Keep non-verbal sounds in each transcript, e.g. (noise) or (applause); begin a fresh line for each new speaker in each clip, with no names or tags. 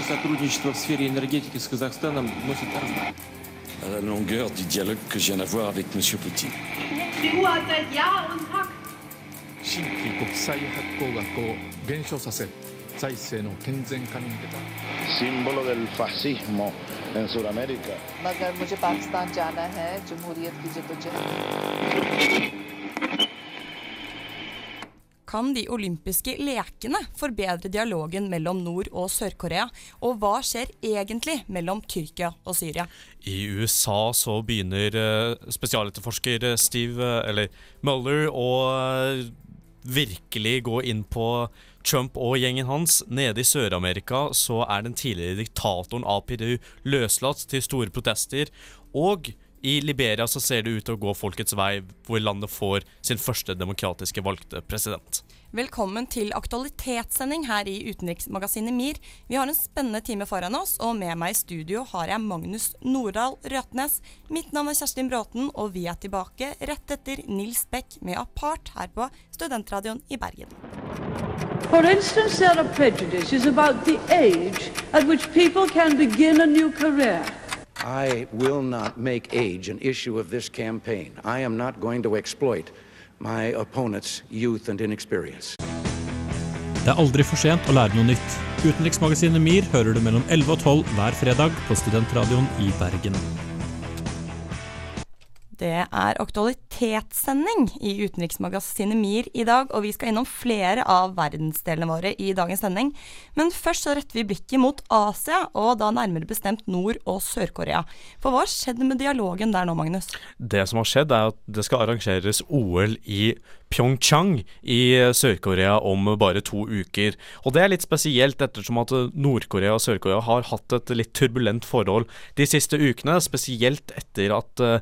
Наше сотрудничество в сфере энергетики с Казахстаном носит
à la longueur du dialogue que je viens d'avoir avec M. Poutine.
Símbolo del fascismo en Sudamérica.
Kan de olympiske lekene forbedre dialogen mellom Nord- og Sør-Korea? Og hva skjer egentlig mellom Tyrkia og Syria?
I USA så begynner uh, spesialetterforsker eh, Steve, eh, eller Mueller, å eh, virkelig gå inn på Trump og gjengen hans. Nede i Sør-Amerika så er den tidligere diktatoren av Peru løslatt til store protester. Og i Liberia så ser det ut til å gå folkets vei, hvor landet får sin første demokratiske valgte president.
Velkommen til aktualitetssending her i utenriksmagasinet MIR. Vi har en spennende time foran oss, og med meg i studio har jeg Magnus Nordahl Røtnes. Mitt navn er Kjerstin Bråten, og vi er tilbake rett etter Nils Beck med Apart her på Studentradioen i Bergen.
For instance, there are prejudices about the age at which people can begin a new career.
I will not make age an issue of this campaign. I am not going to exploit my opponent's youth and inexperience.
Det er aldri for sent å lære noe nytt. Utenriksmagasinet MIR hører du mellom 11 og 12 hver fredag på Studentradioen i Bergen.
Det er aktualitetssending i utenriksmagasinet MIR i dag, og vi skal innom flere av verdensdelene våre i dagens sending. Men først så retter vi blikket mot Asia, og da nærmere bestemt Nord- og Sør-Korea. For hva skjedde med dialogen der nå, Magnus?
Det som har skjedd, er at det skal arrangeres OL i Pyeongchang i Sør-Korea om bare to uker. Og det er litt spesielt ettersom at Nord-Korea og Sør-Korea har hatt et litt turbulent forhold de siste ukene, spesielt etter at uh,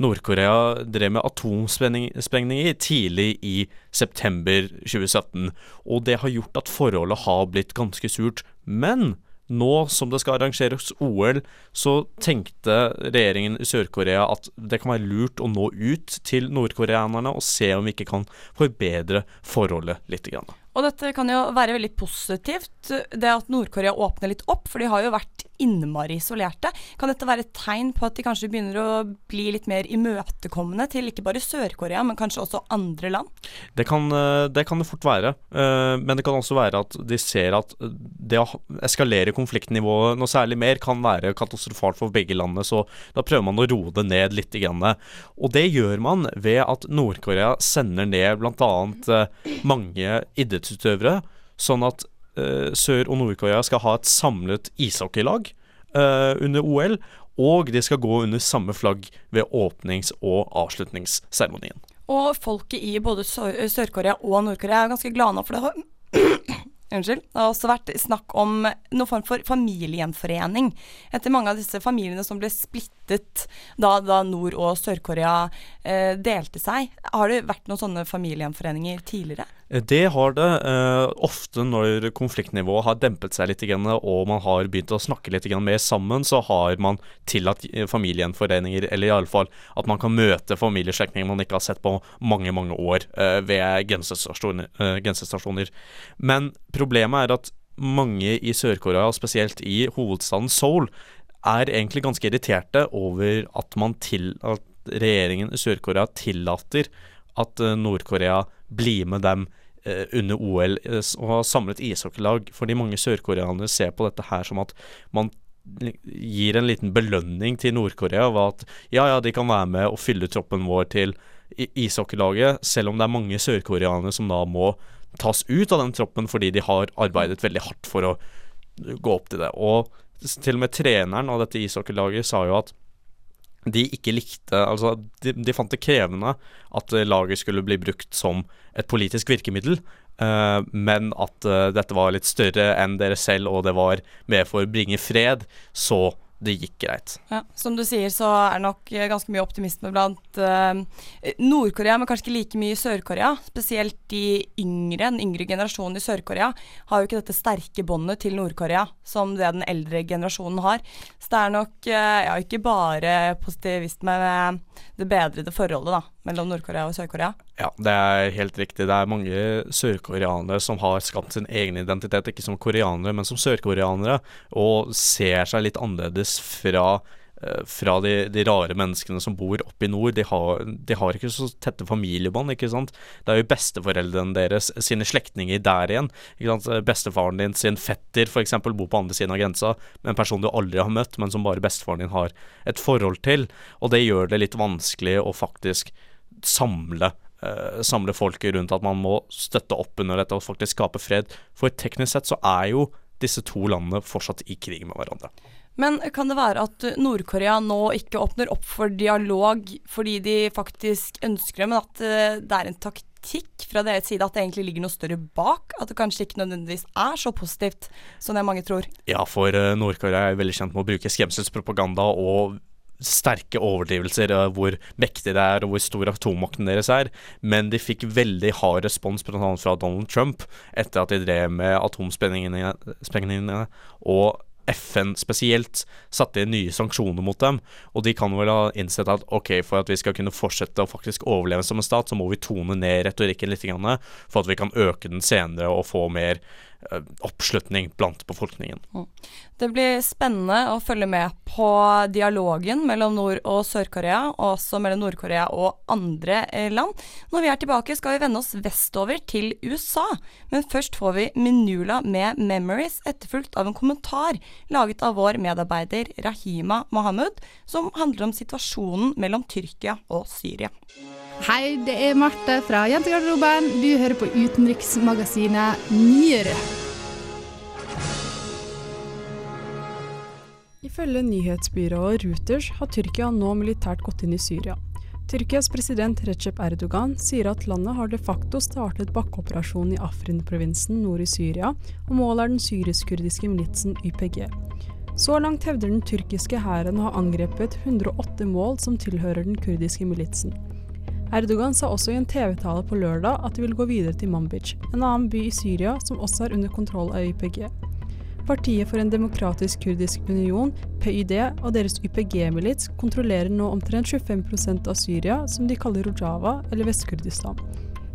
Nord-Korea drev med atomsprengninger tidlig i september 2017. Og det har gjort at forholdet har blitt ganske surt. Men nå som det skal arrangeres OL, så tenkte regjeringen i Sør-Korea at det kan være lurt å nå ut til nordkoreanerne og se om vi ikke kan forbedre forholdet litt. Grann.
Og dette kan jo være veldig positivt, det at Nord-Korea åpner litt opp, for de har jo vært innmari isolerte. Kan dette være et tegn på at de kanskje begynner å bli litt mer imøtekommende til ikke bare Sør-Korea, men kanskje også andre land?
Det kan, det kan, det fort være, men det kan også være at de ser at det å eskalere konfliktnivået noe særlig mer kan være katastrofalt for begge landene, så da prøver man å roe det ned litt. Og det gjør man ved at Nord-Korea sender ned bl.a. mange idrettsutøvere, sånn at uh, Sør- og Nord-Korea skal ha et samlet ishockeylag uh, under OL, og de skal gå under samme flagg ved åpnings- og avslutningsseremonien.
Og folket i både Sør-Korea og Nord-Korea er ganske glade nå, for det har Unnskyld. Det har også vært snakk om noen form for familiegjenforening etter mange av disse familiene som ble splittet da, da Nord- og Sør-Korea eh, delte seg. Har det vært noen sånne familiegjenforeninger tidligere?
Det har det. Eh, ofte når konfliktnivået har dempet seg litt og man har begynt å snakke litt mer sammen, så har man tillatt familiegjenforeninger, eller iallfall at man kan møte familieslektninger man ikke har sett på mange, mange år eh, ved grensestasjoner. Eh, grensestasjoner. Men problemet er at mange i Sør-Korea, spesielt i hovedstaden Seoul, er egentlig ganske irriterte over at, til, at regjeringen i Sør-Korea tillater at Nord-Korea blir med dem eh, under OL eh, og har samlet ishockeylag. Fordi mange sørkoreanere ser på dette her som at man gir en liten belønning til Nord-Korea ved at ja, ja, de kan være med og fylle troppen vår til ishockeylaget, selv om det er mange sørkoreanere som da må tas ut av den troppen fordi de har arbeidet veldig hardt for å gå opp til det. Og til og med treneren av dette ishockeylaget sa jo at de ikke likte Altså, de, de, fant det krevende at laget skulle bli brukt som et politisk virkemiddel, uh, men at uh, dette var litt større enn dere selv, og det var med for å bringe fred, så det gikk greit.
Ja, som du sier, så er det nok ganske mye optimisme blant uh, Nord-Korea, men kanskje ikke like mye i Sør-Korea. Spesielt de yngre, den yngre generasjonen i Sør-Korea har jo ikke dette sterke båndet til Nord-Korea som det den eldre generasjonen har. Så det er nok uh, ja, ikke bare positivisme med det bedrede forholdet, da. Mellom Nord-Korea og Sør-Korea?
Ja, det er helt riktig. Det er mange sørkoreanere som har skapt sin egen identitet, ikke som koreanere, men som sørkoreanere, og ser seg litt annerledes fra eh, fra de, de, rare menneskene som bor oppe i nord. De har, de har, ikke så tette familiebånd, ikke sant. Det er jo besteforeldrene deres, sine slektninger der igjen. ikke sant? Bestefaren din sin fetter f.eks. bor på andre siden av grensa, en person du aldri har møtt, men som bare bestefaren din har et forhold til. Og det gjør det litt vanskelig å faktisk samle uh, samle folket rundt at man må støtte opp under dette og faktisk skape fred. For teknisk sett så er jo disse to landene fortsatt i krig med hverandre.
Men kan det være at Nord-Korea nå ikke åpner opp for dialog fordi de faktisk ønsker det, men at uh, det er en taktikk fra deres side at det egentlig ligger noe større bak? At det kanskje ikke nødvendigvis er så positivt som det mange tror?
Ja, for uh, Nord-Korea er veldig kjent med å bruke skremselspropaganda og sterke overdrivelser av hvor mektig det er og hvor stor atommakten deres er, men de fikk veldig hard respons bl.a. fra Donald Trump etter at de drev med atomsprengningene, og FN spesielt satte inn nye sanksjoner mot dem, og de kan vel ha innsett at ok, for at vi skal kunne fortsette å faktisk overleve som en stat, så må vi tone ned retorikken litt, for at vi kan øke den senere og få mer Eh, oppslutning blant befolkningen. Mm.
Det blir spennende å følge med på dialogen mellom Nord- og Sør-Korea, og også mellom Nord-Korea og andre eh, land. Når vi er tilbake, skal vi vende oss vestover til USA. Men først får vi Minula med 'Memories', etterfulgt av en kommentar laget av vår medarbeider Rahima Mohammed, som handler om situasjonen mellom Tyrkia og Syria.
Hei, det er Marte fra Jentegarderoben. Du hører på utenriksmagasinet Nyere.
Ifølge nyhetsbyrået Reuters har Tyrkia nå militært gått inn i Syria. Tyrkias president Recep Erdogan sier at landet har de facto startet bakkeoperasjonen i Afrin-provinsen nord i Syria, og målet er den syrisk-kurdiske militsen YPG. Så langt hevder den tyrkiske hæren å ha angrepet 108 mål som tilhører den kurdiske militsen. Erdogan sa også i en TV-tale på lørdag at de vil gå videre til Manbij, en annen by i Syria som også er under kontroll av YPG. Partiet for en demokratisk kurdisk union, PYD, og deres YPG-milits kontrollerer nå omtrent 25% av Syria, som de kaller Rojava, eller Vest-Kurdistan.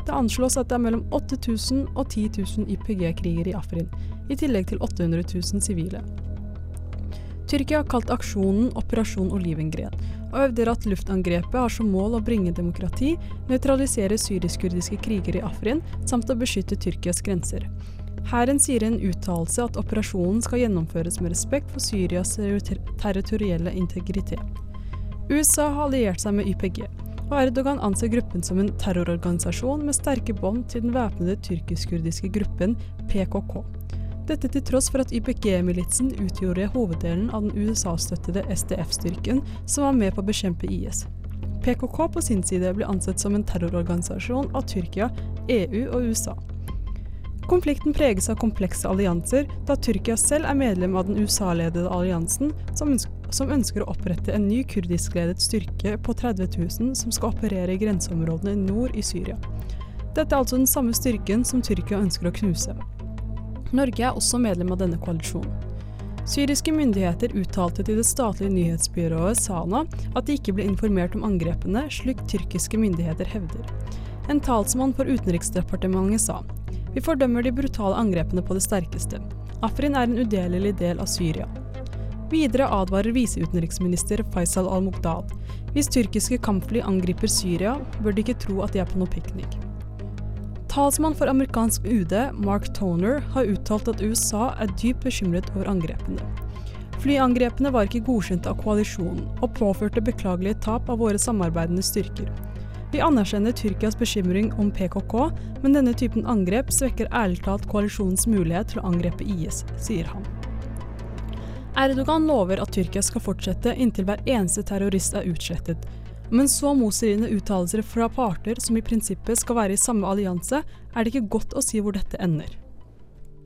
Det anslås at det er mellom 8000 og 10 000 YPG-krigere i Afrin, i tillegg til 800 000 sivile. Tyrkia har kalt aksjonen Operasjon Olivengren, og hevder at luftangrepet har som mål å bringe demokrati, nøytralisere syrisk-kurdiske krigere i Afrin, samt å beskytte Tyrkias grenser. Hæren sier i en uttalelse at operasjonen skal gjennomføres med respekt for Syrias territorielle integritet. USA har alliert seg med YPG, og Erdogan anser gruppen som en terrororganisasjon med sterke bånd til den væpnede tyrkisk-kurdiske gruppen PKK. Dette til tross for at YPG-militsen utgjorde hoveddelen av den USA-støttede SDF-styrken som var med på å bekjempe IS. PKK på sin side ble ansett som en terrororganisasjon av Tyrkia, EU og USA. Konflikten preges av komplekse allianser, da Tyrkia selv er medlem av den USA-ledede alliansen, som, ønsker å opprette en ny kurdiskledet styrke på 30 000 som skal operere i grenseområdene nord i Syria. Dette er altså den samme styrken som Tyrkia ønsker å knuse. Norge er også medlem av denne koalisjonen. Syriske myndigheter uttalte til det statlige nyhetsbyrået Sana at de ikke ble informert om angrepene, slik tyrkiske myndigheter hevder. En talsmann for Utenriksdepartementet sa vi fordømmer de brutale angrepene på det sterkeste. Afrin er en udelelig del av Syria. Videre advarer viseutenriksminister Faisal al-Muqdad. Hvis tyrkiske kampfly angriper Syria, bør de ikke tro at de er på noe piknik. Talsmann for amerikansk UD, Mark Toner, har uttalt at USA er dypt bekymret over angrepene. Flyangrepene var ikke godkjent av koalisjonen, og påførte beklagelige tap av våre samarbeidende styrker. Vi anerkjenner Tyrkias bekymring om PKK, men denne typen angrep svekker ærlig talt koalisjonens mulighet til å angrepe IS, sier han. Erdogan lover at Tyrkia skal fortsette inntil hver eneste terrorist er utslettet, men så motstridende uttalelser fra parter som i prinsippet skal være i samme allianse, er det ikke godt å si hvor dette ender.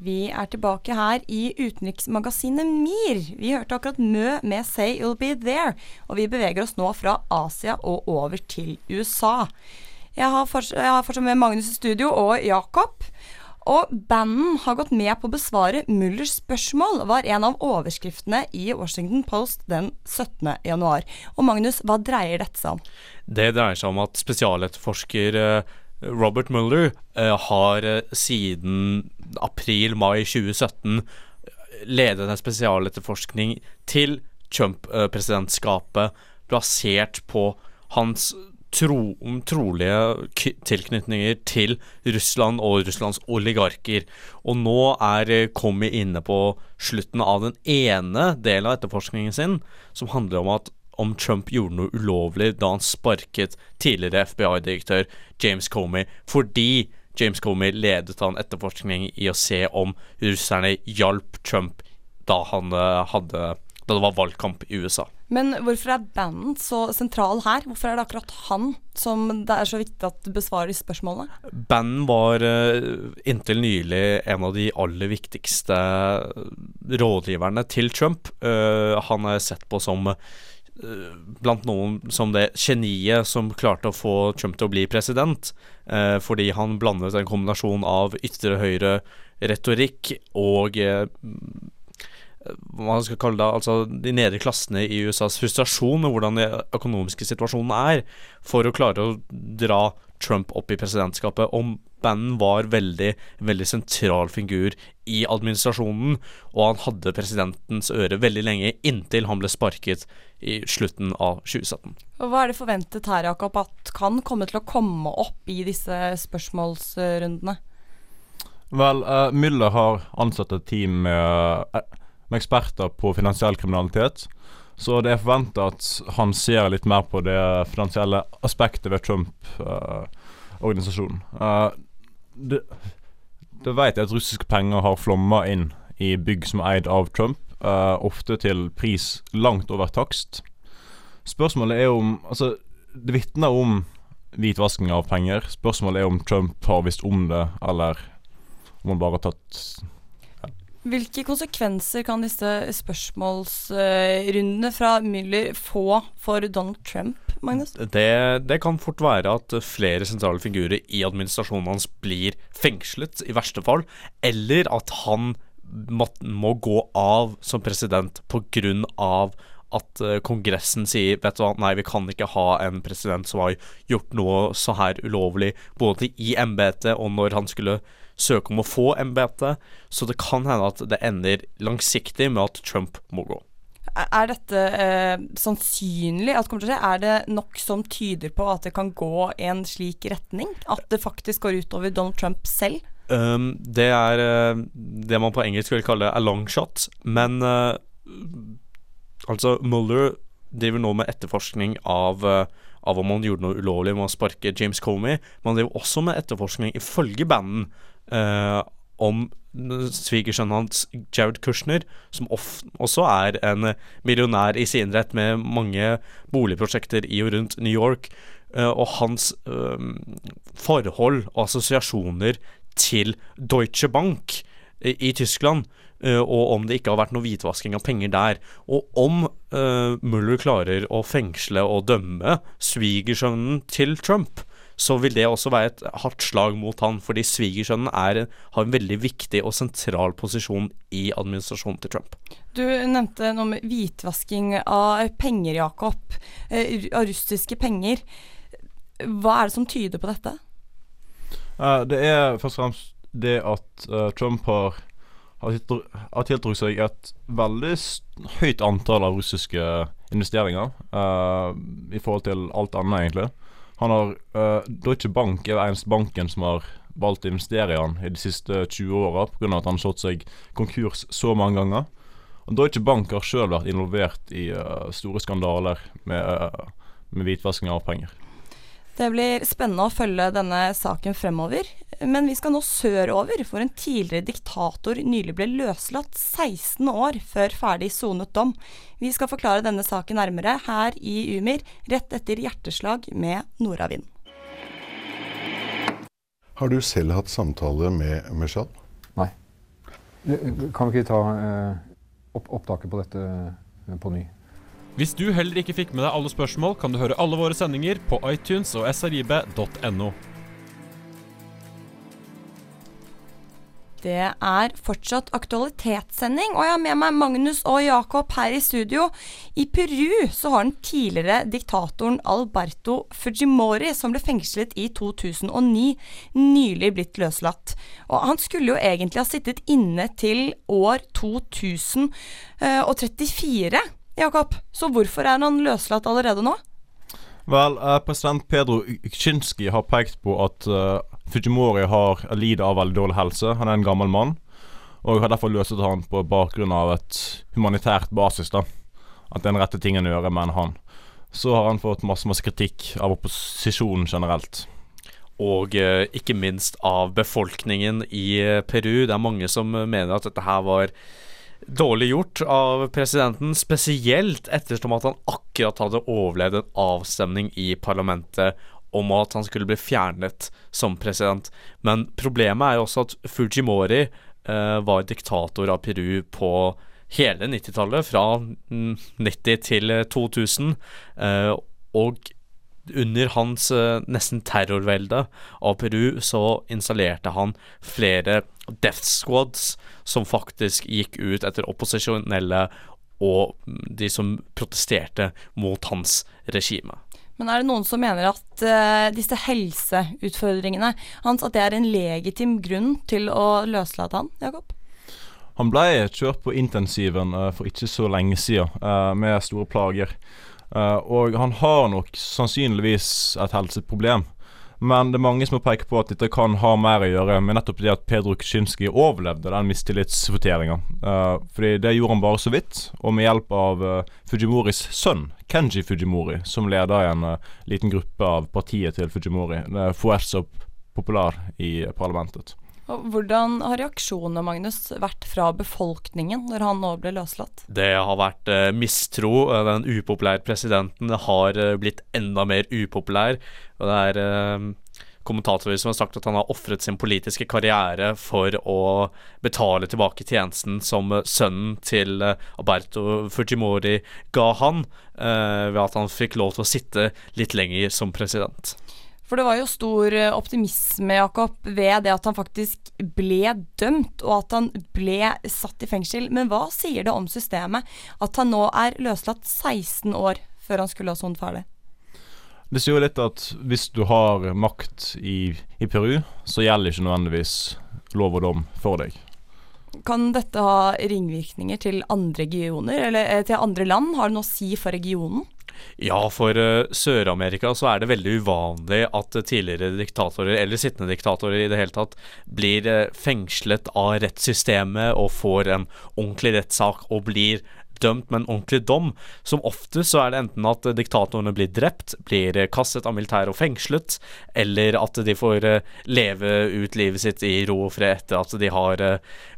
Vi er tilbake her i utenriksmagasinet MIR. Vi hørte akkurat Mø med 'Say You'll Be There', og vi beveger oss nå fra Asia og over til USA. Jeg har fortsatt med Magnus i studio og Jakob. Og banden har gått med på å besvare Mullers spørsmål, var en av overskriftene i Washington Post den 17. januar. Og Magnus, hva dreier dette seg om?
Det dreier seg om at spesialetterforsker eh, Robert Mueller eh, har eh, siden april-mai 2017 ledet en spesialetterforskning til Trump-presidentskapet basert på hans tro, trolige tilknytninger til Russland og Russlands oligarker. Og nå er Comey inne på slutten av den ene delen av etterforskningen sin, som handler om at om Trump gjorde noe ulovlig da han sparket tidligere FBI-direktør James Comey fordi James Comey ledet han etterforskning i å se om russerne hjalp Trump da han eh, hadde da det var valgkamp i USA.
Men hvorfor er Bannon så sentral her? Hvorfor er det akkurat han som det er så viktig at besvarer spørsmålene?
Bannon var uh, inntil nylig en av de aller viktigste rådgiverne til Trump. Han er sett på som blant noen som det geniet som klarte å få Trump til å bli president, fordi han blandet en kombinasjon av ytre høyre retorikk og hva man skal kalle det, altså de nedre klassene i USAs frustrasjon med hvordan den økonomiske situasjonen er, for å klare å dra Trump opp i presidentskapet. Og Bannon var veldig, veldig sentral figur i administrasjonen, og han hadde presidentens øre veldig lenge, inntil han ble sparket i slutten av 2017.
Og Hva er det forventet her, Jakob, at kan komme til å komme opp i disse spørsmålsrundene?
Vel, uh, Müller har ansatt et team med uh, med eksperter på finansiell kriminalitet. Så det er forventa at han ser litt mer på det finansielle aspektet ved Trump-organisasjonen. Uh, det vet jeg at russiske penger har flomma inn i bygg som er eid av Trump, uh, ofte til pris langt over takst. Spørsmålet er om Altså, det vitner om hvitvasking av penger. Spørsmålet er om Trump har visst om det, eller om han bare har tatt
hvilke konsekvenser kan disse spørsmålsrundene fra Müller få for Donald Trump, Magnus?
Det, det, kan fort være at flere sentrale figurer i administrasjonen hans blir fengslet, i verste fall, eller at han må, må gå av som president pga. at uh, Kongressen sier vet du hva, nei, vi kan ikke ha en president som har gjort noe så her ulovlig, både i embetet og når han skulle søke om å få embetet, så det kan hende at det ender langsiktig med at Trump må gå.
Er dette eh, sannsynlig at kommer til å skje? Er det nok som tyder på at det kan gå i en slik retning? At det faktisk går utover Donald Trump selv?
Um, det er uh, det man på engelsk vil kalle a long shot. Men uh, altså, Mueller driver nå med etterforskning av, uh, av om han gjorde noe ulovlig med å sparke James Comey. Men han driver også med etterforskning, ifølge banden, uh, om svigersønnen hans, Jared Kushner, som også er en millionær i sin rett med mange boligprosjekter i og rundt New York, eh, og hans uh, forhold og assosiasjoner til Deutsche Bank i, Tyskland. Uh, og om det ikke har vært noe hvitvasking av penger der. Og om uh, Mueller klarer å fengsle og dømme svigersønnen til Trump, så vil det også være et hardt slag mot han, fordi svigersønnen har en veldig viktig og sentral posisjon i administrasjonen til Trump.
Du nevnte noe med hvitvasking av penger, Jakob. Eh, av russiske penger. Hva er det som tyder på dette?
Uh, det er først og fremst det at uh, Trump har har tiltrukket seg et veldig høyt antall av russiske investeringer uh, i forhold til alt annet, egentlig. Han har uh, Deutsche Bank er den eneste banken som har valgt å investere i han i de siste 20 åra pga. at han har slått seg konkurs så mange ganger. Og Deutsche Bank har sjøl vært involvert i uh, store skandaler med, uh, med hvitvasking av penger.
Det blir spennende å følge denne saken fremover. Men vi skal nå sørover, for en tidligere diktator nylig ble løslatt 16 år før ferdig sonet dom. Vi skal forklare denne saken nærmere her i Umir, rett etter hjerteslag med Nordavind.
Har du selv hatt samtale med Meshad?
Nei.
Kan vi ikke ta eh, opp opptaket på dette eh, på ny?
Hvis du heller ikke fikk med deg alle spørsmål, kan du høre alle våre sendinger på iTunes og srib.no.
Det er fortsatt aktualitetssending, og jeg har med meg Magnus og Jakob her i studio. I Peru så har den tidligere diktatoren Alberto Fujimori, som ble fengslet i 2009, nylig blitt løslatt. Og han skulle jo egentlig ha sittet inne til år 2034, Jakob. Så hvorfor er han løslatt allerede nå?
Vel, eh, president Pedro Kuczynski har pekt på at uh, Fujimori har lider av veldig dårlig helse. Han er en gammel mann, og har derfor løset han på bakgrunn av et humanitært basis. da At det er den rette tingen å gjøre, mener han. Så har han fått masse, masse kritikk av opposisjonen generelt.
Og eh, ikke minst av befolkningen i Peru. Det er mange som mener at dette her var dårlig gjort av presidenten, spesielt ettersom at han akkurat hadde overlevd en avstemning i parlamentet om at han skulle bli fjernet som president. Men problemet er jo også at Fujimori eh, var diktator av Peru på hele 90-tallet, fra 90 til 2000. Eh, og under hans uh, nesten terrorvelde av Peru så installerte han flere death squads som faktisk gikk ut etter opposisjonelle og de som protesterte mot hans regime.
Men er det noen som mener at uh, disse helseutfordringene hans at det er en legitim grunn til å løslate han, Jakob?
Han ble kjørt på intensiven uh, for ikke så lenge siden uh, med store plager. Og han har nok sannsynligvis et helseproblem. Men det er mange som har pekt på at dette kan ha mer å gjøre med nettopp det at Pedro Kuczynski overlevde den mistillitsvoteringa. Uh, fordi det gjorde han bare så vidt, og med hjelp av uh, Fujimoris sønn, Kenji Fujimori, som leder en uh, liten gruppe av partiet til Fujimori, er Fuerza Popular i parlamentet.
Hvordan har reaksjonene Magnus, vært fra befolkningen når han nå ble løslatt?
Det har vært eh, mistro. Den upopulære presidenten har eh, blitt enda mer upopulær. Og det er eh, kommentatorer som har sagt at han har ofret sin politiske karriere for å betale tilbake tjenesten som sønnen til Alberto Fujimori ga han, ved at han fikk lov til å sitte litt lenger som president.
For det var jo stor eh, optimisme, Jakob, ved det at han faktisk ble dømt, og at han ble satt i fengsel. Men hva sier det om systemet at han nå er løslatt 16 år før han skulle ha sonet ferdig?
Det sier jo litt at hvis du har makt i, i Peru, så gjelder ikke nødvendigvis lov og dom for deg.
Kan dette ha ringvirkninger til andre regioner, eller eh, til andre land? Har det noe å si for regionen?
Ja, for uh, Sør-Amerika så er det veldig uvanlig at tidligere diktatorer, eller sittende diktatorer i det hele tatt, blir uh, fengslet av rettssystemet og får en ordentlig rettssak og blir dømt med en ordentlig dom. Som ofte så er det enten at diktatorene blir drept, blir kastet av militæret og fengslet, eller at de får leve ut livet sitt i ro og fred etter at de har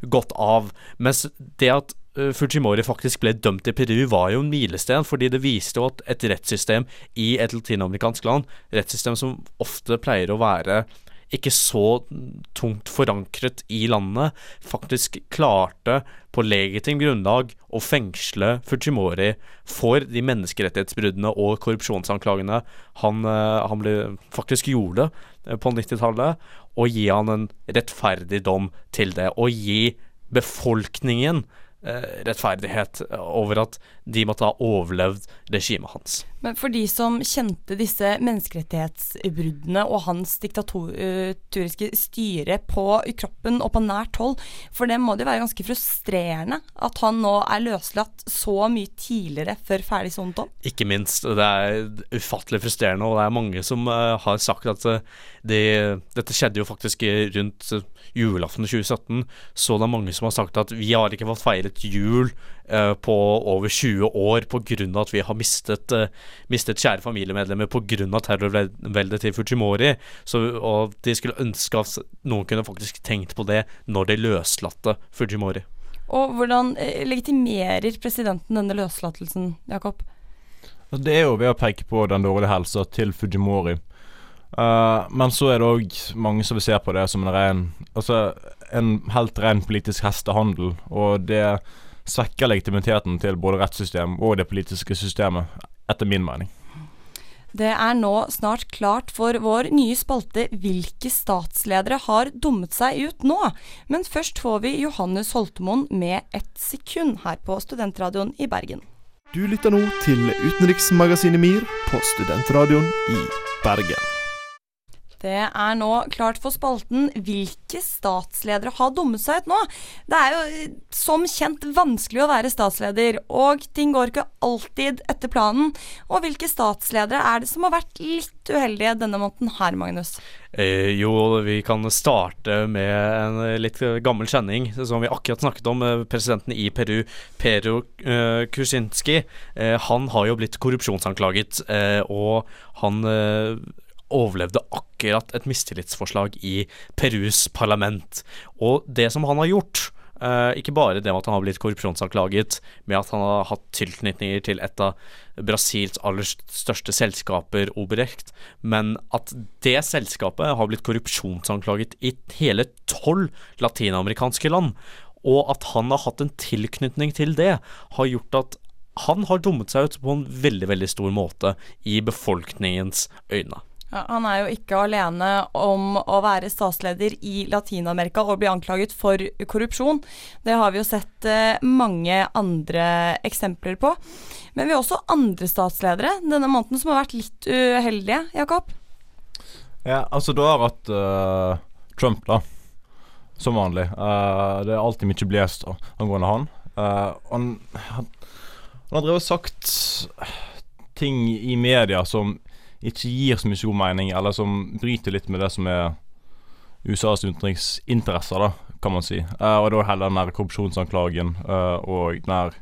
gått av. Mens det at Eh, Fujimori faktisk ble dømt i Peru, var jo en milesten, fordi det viste jo at et rettssystem i et latinamerikansk land, rettssystem som ofte pleier å være ikke så tungt forankret i landet, faktisk klarte på legitimt grunnlag å fengsle Fujimori for de menneskerettighetsbruddene og korrupsjonsanklagene han, eh, han ble, faktisk gjorde eh, på 90-tallet, og gi han en rettferdig dom til det. Og gi befolkningen Eh, rettferdighet over at de måtte ha overlevd regimet hans.
Men for de som kjente disse menneskerettighetsbruddene og hans diktatoriske styre på kroppen og på nært hold, for det må det være ganske frustrerende at han nå er løslatt så mye tidligere før ferdig sonet dom?
Ikke minst. Det er ufattelig frustrerende, og det er mange som har sagt at det, dette skjedde jo faktisk rundt julaften 2017, så det er mange som har sagt at vi har ikke fått feiret jul uh, på over 20 år pga. at vi har mistet, uh, mistet kjære familiemedlemmer pga. terrorveldet til Fujimori. Så, og de skulle ønske at noen kunne faktisk tenkt på det når de løslatte Fujimori.
Og hvordan eh, legitimerer presidenten denne løslatelsen, Jakob?
Det er jo ved å peke på den dårlige helsa til Fujimori. Uh, men så er det òg mange som vil se på det som en ren Altså, en helt ren politisk hestehandel, og det svekker legitimiteten til både rettssystem og det politiske systemet, etter min mening.
Det er nå snart klart for vår nye spalte Hvilke statsledere har dummet seg ut nå? Men først får vi Johannes Holtemoen med ett sekund her på Studentradioen i Bergen.
Du lytter nå til utenriksmagasinet MIR på Studentradioen i Bergen.
Det er nå klart for spalten Hvilke statsledere har dummet seg ut nå? Det er jo eh, som kjent vanskelig å være statsleder, og ting går ikke alltid etter planen. Og hvilke statsledere er det som har vært litt uheldige denne måneden her, Magnus?
Eh, jo, vi kan starte med en litt gammel kjenning som vi akkurat snakket om. eh, Presidenten i Peru, Pero eh, Kuczynski. Eh, han har jo blitt korrupsjonsanklaget, eh, og han overlevde akkurat et mistillitsforslag i Perus parlament. Og det som han har gjort eh, ikke bare det med at han har blitt korrupsjonsanklaget, med at han har hatt tilknytninger til et av Brasils aller største selskaper, Oberekt, men at det selskapet har blitt korrupsjonsanklaget i hele tolv latinamerikanske land. Og at han har hatt en tilknytning til det, har gjort at han har dummet seg ut på en veldig, veldig stor måte i befolkningens øyne.
Han er jo ikke alene om å være statsleder i Latin-Amerika og bli anklaget for korrupsjon. Det har vi jo sett eh, mange andre eksempler på. Men vi har også andre statsledere denne måneden som har vært litt uheldige, Jakob.
Ja, altså du har hatt uh, Trump, da. Som vanlig. Uh, det er alltid mye blest angående han. Uh, han, han, han har drevet og sagt ting i media som ikke gir så mye god mening, eller som bryter litt med det som er USAs utenriksinteresser, da, kan man si. Uh, og da heller den der korrupsjonsanklagen uh, og den der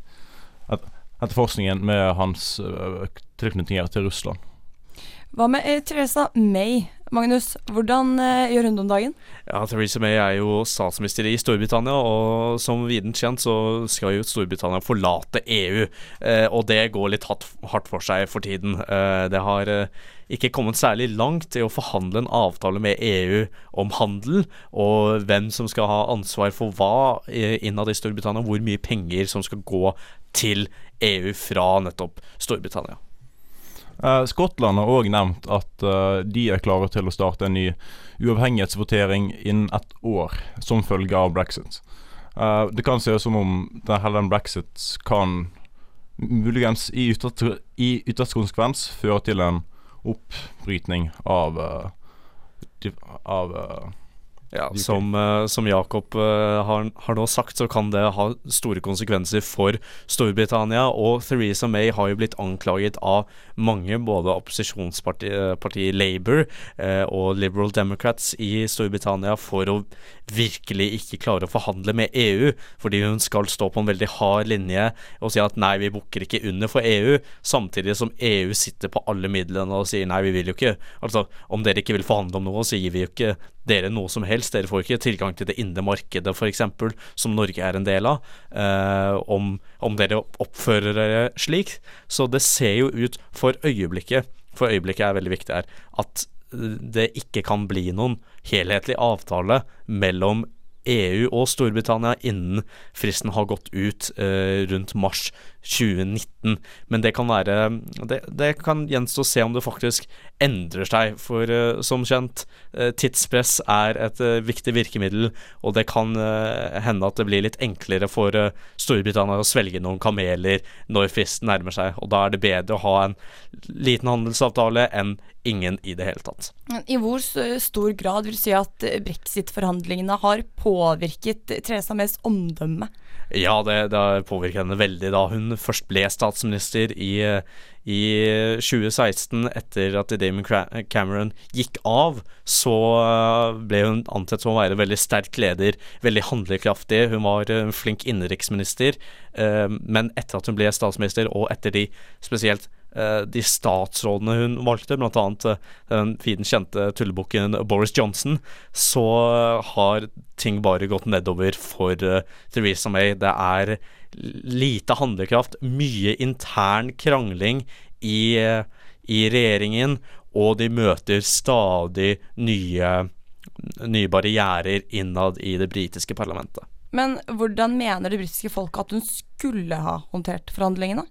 etterforskningen med hans uh, tilknytninger til Russland.
Hva med eh, Teresa May? Magnus, hvordan eh, gjør hun det om dagen?
Ja, Theresa May er jo statsminister i Storbritannia, og som viden kjent så skal jo Storbritannia forlate EU. Eh, og det går litt hardt for seg for tiden. Eh, det har eh, ikke kommet særlig langt i å forhandle en avtale med EU om handel, og hvem som skal ha ansvar for hva eh, innad i Storbritannia, hvor mye penger som skal gå til EU fra nettopp Storbritannia.
Eh, Skottland har òg nevnt at eh, de er klare til å starte en ny uavhengighetsvotering innen ett år, som følge av brexit. Eh, det kan se ut som om Helen brexit kan muligens i ytterste i ytterste konsekvens føre til en oppbrytning av av
Ja, som, eh, som Jakob eh, har, har nå sagt, så kan det ha store konsekvenser for Storbritannia. Og Theresa May har jo blitt anklaget av mange, både opposisjonspartiet Labour eh, og Liberal Democrats i Storbritannia, for å virkelig ikke klare å forhandle med EU, fordi hun skal stå på en veldig hard linje og si at nei, vi bukker ikke under for EU, samtidig som EU sitter på alle midlene og sier nei, vi vil jo ikke Altså, om dere ikke vil forhandle om noe, så gir vi jo ikke dere noe som helst. Dere får ikke tilgang til det indre markedet, f.eks., som Norge er en del av, eh, om, om dere oppfører dere slik. Så det ser jo ut for øyeblikket, for øyeblikket er veldig viktig her, at det ikke kan bli noen helhetlig avtale mellom EU og Storbritannia innen fristen har gått ut eh, rundt mars 2019. Men det kan være Det, det kan gjenstå å se om det faktisk endrer seg. For uh, som kjent, uh, tidspress er et uh, viktig virkemiddel, og det kan hende at det blir litt enklere for Storbritannia å svelge noen kameler når fristen nærmer seg. Og da er det bedre å ha en liten handelsavtale enn ingen i det hele tatt.
I hvor stor grad vil du si at brexit-forhandlingene har påvirket Theresa Mays omdømme?
Ja, det, det påvirket henne veldig da hun først ble statsminister i, i 2016. Etter at Damon Cameron gikk av, så eh, ble hun ansett som å være veldig sterk leder, veldig handlekraftig. Hun var en flink innenriksminister, eh, men etter at hun ble statsminister, og etter de spesielt de statsrådene hun valgte, bl.a. den fint kjente tullebukken Boris Johnson, så eh, har ting bare gått nedover for eh, Theresa May. Det er lite handlekraft, mye intern krangling i, eh, i regjeringen, og de møter stadig nye nye barrierer innad i det britiske parlamentet.
Men hvordan mener det britiske folket at hun skulle ha håndtert forhandlingene?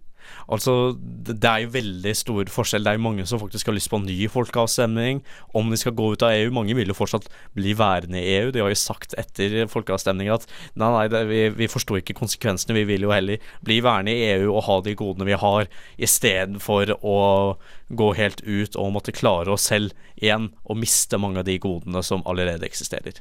Altså, det er jo veldig stor forskjell. Det er jo mange som faktisk har lyst på en ny folkeavstemning om de skal gå ut av EU. Mange vil jo fortsatt bli værende i EU. De har jo sagt etter folkeavstemninga at nei, nei, det, vi, vi forstår ikke konsekvensene. Vi vil jo heller bli værende i EU og ha de godene vi har, istedenfor å gå helt ut og måtte klare oss selv igjen og miste mange av de godene som allerede eksisterer.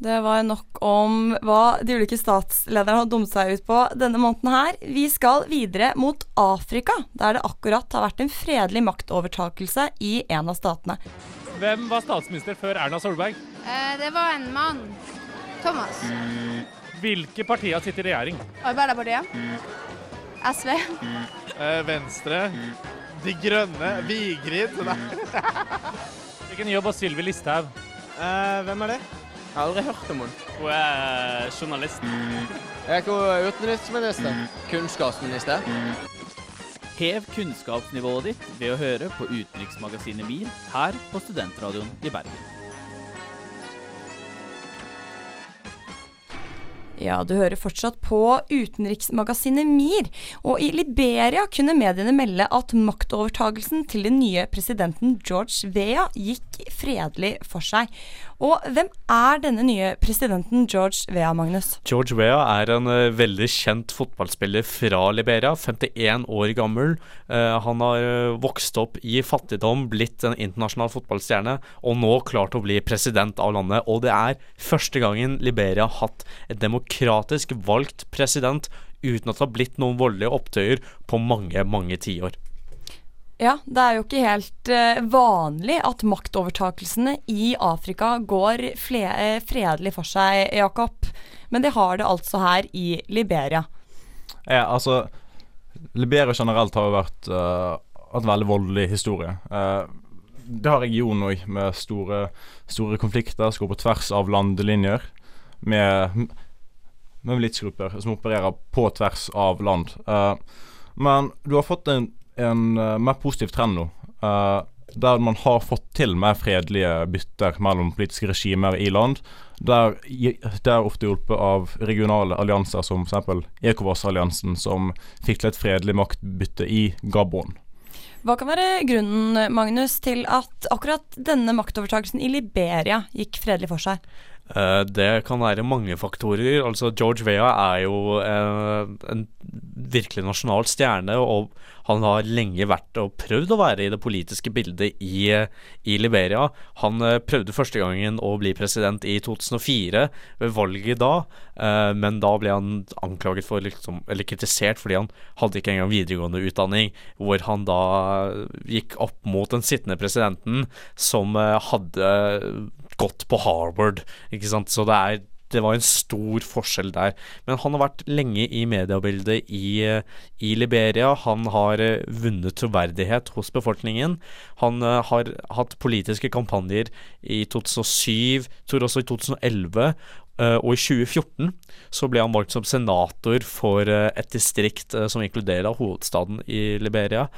Det var nok om hva de ulike statslederne har dummet seg ut på denne måneden her. Vi skal videre mot Afrika, der det akkurat har vært en fredelig maktovertakelse i en av statene.
Hvem var statsminister før Erna Solberg?
Eh, det var en mann. Thomas.
Hvilke partier sitter i regjering?
Arbeiderpartiet. SV.
Eh, Venstre. De Grønne. Vigrid. (laughs)
Hvilken jobb har Sylvi Listhaug?
Eh, hvem er det?
Jeg har aldri hørt om henne.
Hun er journalist.
Jeg er ikke hun utenriksminister. Kunnskapsminister.
Hev kunnskapsnivået ditt ved å høre på Utenriksmagasinet MIR her på Studentradioen i Bergen.
Ja, du hører fortsatt på utenriksmagasinet MIR, og i Liberia kunne mediene melde at maktovertagelsen til den nye presidenten George Vea gikk fredelig for seg. Og hvem er denne nye presidenten George Vea, Magnus?
George Vea er en uh, veldig kjent fotballspiller fra Liberia, 51 år gammel. Uh, han har uh, vokst opp i fattigdom, blitt en internasjonal fotballstjerne, og nå klart å bli president av landet. Og det er første gangen Liberia har hatt et demokratisk valgt president uten at det har blitt noen voldelige opptøyer på mange, mange tiår.
Ja, det er jo ikke helt eh, vanlig at maktovertakelsene i Afrika går fle eh, fredelig for seg, Jakob. Men det har det altså her i Liberia.
Ja, altså Liberia generelt har jo vært uh, en veldig voldelig historie. Uh, det har regionen òg, med store, store konflikter som går på tvers av landelinjer. Med, med militsgrupper som opererer på tvers av land. Uh, men du har fått en, en uh, mer positiv trend nå. Uh, der man har fått til mer fredelige bytter mellom politiske regimer i land. Der det er ofte hjulpet av regionale allianser som f.eks. ECOWAS-alliansen, som fikk til et fredelig maktbytte i Gabon.
Hva kan være grunnen, Magnus, til at akkurat denne maktovertakelsen i Liberia gikk fredelig for seg?
Eh, det kan være mange faktorer. Altså George Vea er jo en, en virkelig nasjonal stjerne, og han har lenge vært og prøvd å være i det politiske bildet i, i Liberia. Han eh, prøvde første gangen å bli president i 2004, ved valget da, eh, men da ble han anklaget for liksom, eller kritisert fordi han hadde ikke engang videregående utdanning, hvor han da gikk opp mot den sittende presidenten, som eh, hadde gått på Harvard, ikke sant. Så det er det var en stor forskjell der. Men han har vært lenge i mediebildet i, i Liberia. Han har eh, vunnet troverdighet hos befolkningen. Han eh, har hatt politiske kampanjer i 2007, tror også i 2011. eh, og i 2014 så ble han valgt som senator for eh, et distrikt eh, som inkluderer hovedstaden i Liberia,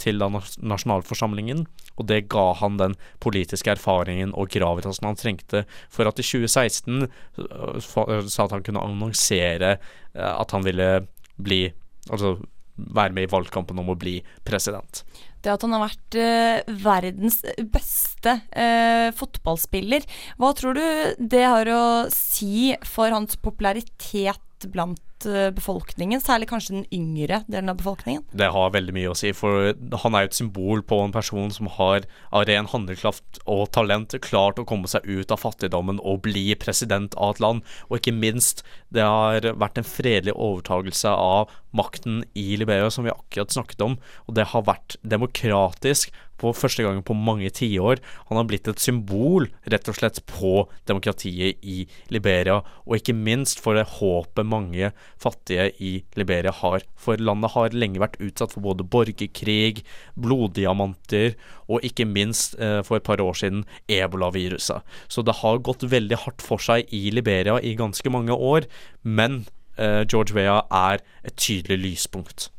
til nasjonalforsamlingen. Og det ga han den politiske erfaringen og gravitasen han trengte for at i 2016 øh, fa- øh, sa at han kunne annonsere at han ville bli Altså være med i valgkampen om å bli president.
Det at han har vært eh, verdens beste eh, fotballspiller, hva tror du det har å si for hans popularitet blant eh, befolkningen, særlig kanskje den yngre delen av befolkningen?
Det har veldig mye å si, for han er jo et symbol på en person som har av ren handlekraft og talent klart å komme seg ut av fattigdommen og bli president av et land. Og ikke minst, det har vært en fredelig overtagelse av makten i Liberia, som vi akkurat snakket om, og det har vært demokratisk på første gang på mange tiår. Han har blitt et symbol, rett og slett, på demokratiet i Liberia, og ikke minst for det håpet mange fattige i Liberia har. For landet har lenge vært utsatt for både borgerkrig, bloddiamanter og ikke minst, eh, for et par år siden, ebolaviruset. Så det har gått veldig hardt for seg i Liberia i ganske mange år, men eh, George Weah er et tydelig lyspunkt.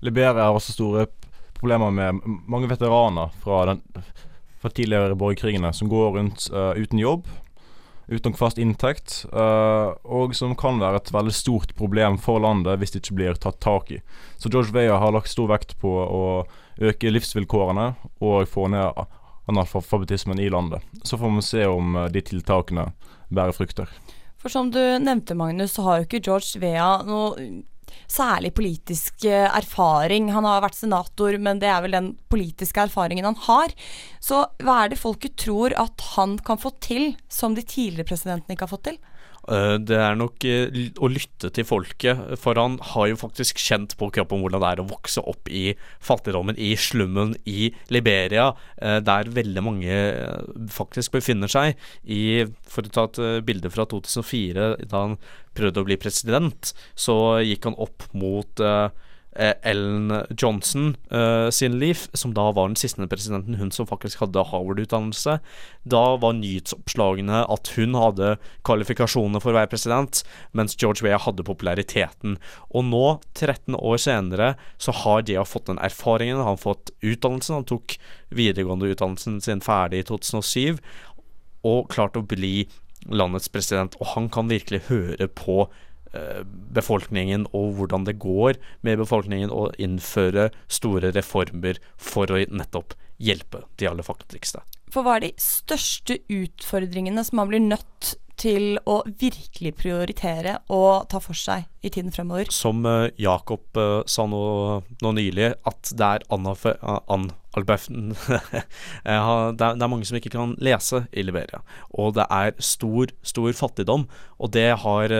Liberia har også store problemer med mange veteraner fra den, fra tidligere borgerkrigene som går rundt uh, uten jobb, uten fast inntekt, eh, og som kan være et veldig stort problem for landet hvis det ikke blir tatt tak i. Så George Weah har lagt stor vekt på å øke livsvilkårene og få ned analfabetismen i landet. Så får vi se om eh, de tiltakene bærer frukter.
For som du nevnte, Magnus, så har jo ikke George Vea noe særlig politisk eh, erfaring. Han har vært senator, men det er vel den politiske erfaringen han har. Så hva er det folket tror at han kan få til, som de tidligere presidentene ikke har fått til?
Eh, Det er nok eh, å lytte til folket, for han har jo faktisk kjent på kroppen hvordan det er å vokse opp i fattigdommen, i slummen i Liberia, eh, der veldig mange faktisk befinner seg. I, for å ta et bilde fra 2004, da han prøvde å bli president, så gikk han opp mot eh, Ellen Johnson eh, sin liv, som da var den siste presidenten, hun som faktisk hadde Harvard-utdannelse. Da var nyhetsoppslagene at hun hadde kvalifikasjoner for å være president, mens George Weah hadde populariteten. Og nå, 13 år senere, så har de fått den erfaringen, han har fått utdannelsen, han tok videregående utdannelsen sin ferdig i 2007, og klart å bli landets president, og han kan virkelig høre på eh, befolkningen og hvordan det går med befolkningen, og innføre store reformer for å nettopp hjelpe de aller fattigste.
For hva er de største utfordringene som man blir nødt til å virkelig prioritere og ta for seg i tiden fremover?
Som eh, Jakob eh, sa nå, nå nylig, at det er analfabeten Eh, (laughs) det, er, mange som ikke kan lese i Liberia. Og det er stor, stor fattigdom. Og det har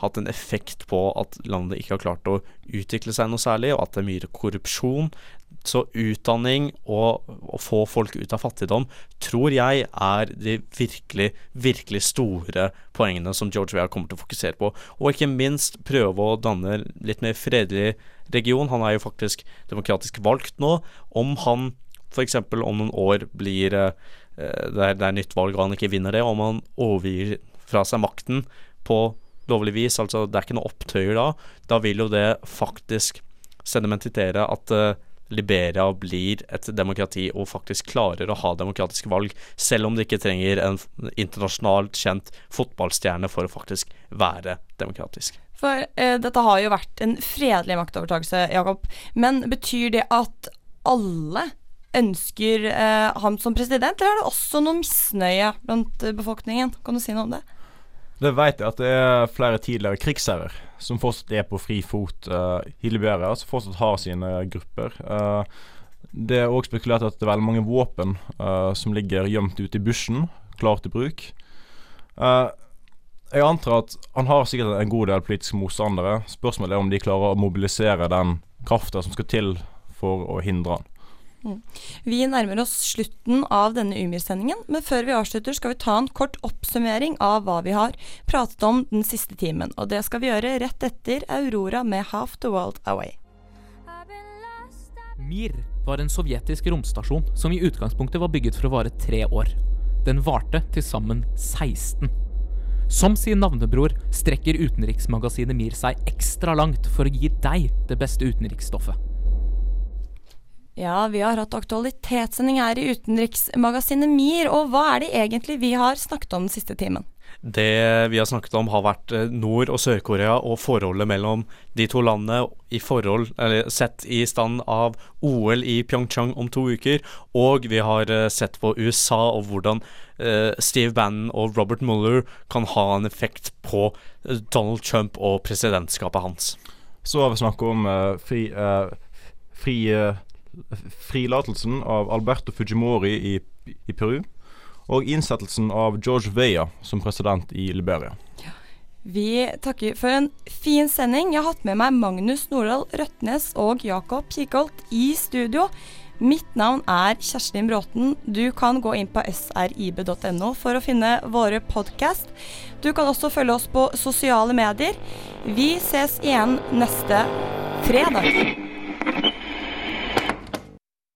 hatt en effekt på at landet ikke har klart å utvikle seg noe særlig, og at det er mye korrupsjon. Så utdanning og å få folk ut av fattigdom tror jeg er de virkelig, virkelig store poengene som George Weah kommer til å fokusere på. Og ikke minst prøve å danne litt mer fredelig region. Han er jo faktisk demokratisk valgt nå. Om han f.eks. om noen år blir eh, det, er, det er nytt valg og han ikke vinner det, om han overgir fra seg makten på lovlig vis, altså det er ikke noe opptøyer da, da vil jo det faktisk sedimentere at eh, Liberia blir et demokrati og faktisk klarer å ha demokratiske valg, selv om de ikke trenger en internasjonalt kjent fotballstjerne for å faktisk være demokratisk.
For eh, dette har jo vært en fredelig maktovertakelse, Jakob. Men betyr det at alle ønsker eh, ham som president, eller er det også noe misnøye blant eh, befolkningen? Kan du si noe om det?
Det vet jeg at det er flere tidligere krigsherrer som fortsatt er på fri fot Uh, i Liberia, som fortsatt har sine grupper. Uh, det er òg spekulert at det er veldig mange våpen uh, som ligger gjemt ute i bushen, klar til bruk. Uh, jeg antar at han har sikkert en god del politiske motstandere. Spørsmålet er om de klarer å mobilisere den krafta som skal til for å hindre han.
Mm. Vi nærmer oss slutten av denne Umir-sendingen, men før vi avslutter skal vi ta en kort oppsummering av hva vi har pratet om den siste timen. Og det skal vi gjøre rett etter Aurora med 'Half the World Away'.
Mir var en sovjetisk romstasjon som i utgangspunktet var bygget for å vare tre år. Den varte til sammen 16. Som sin navnebror strekker utenriksmagasinet Mir seg ekstra langt for å gi deg det beste utenriksstoffet.
Ja, vi har hatt aktualitetssending her i utenriksmagasinet MIR, og hva er det egentlig vi har snakket om den siste timen?
Det vi har snakket om, har vært eh, Nord- og Sør-Korea og forholdet mellom de to landene i forhold, eller sett i stand av OL i Pyeongchang om to uker. Og vi har eh, sett på USA og hvordan eh, Steve Bannon og Robert Mueller kan ha en effekt på Donald Trump og presidentskapet hans.
Så har vi snakket om uh, fri, uh, fri, eh, frilatelsen av Alberto Fujimori i, i Peru. Og innsettelsen av George Weah som president i Liberia.
Vi takker for en fin sending. Jeg har hatt med meg Magnus Nordahl Røtnes og Jakob Kikholt i studio. Mitt navn er Kjerstin Bråten. Du kan gå inn på srib.no for å finne våre podkast. Du kan også følge oss på sosiale medier. Vi ses igjen neste fredag.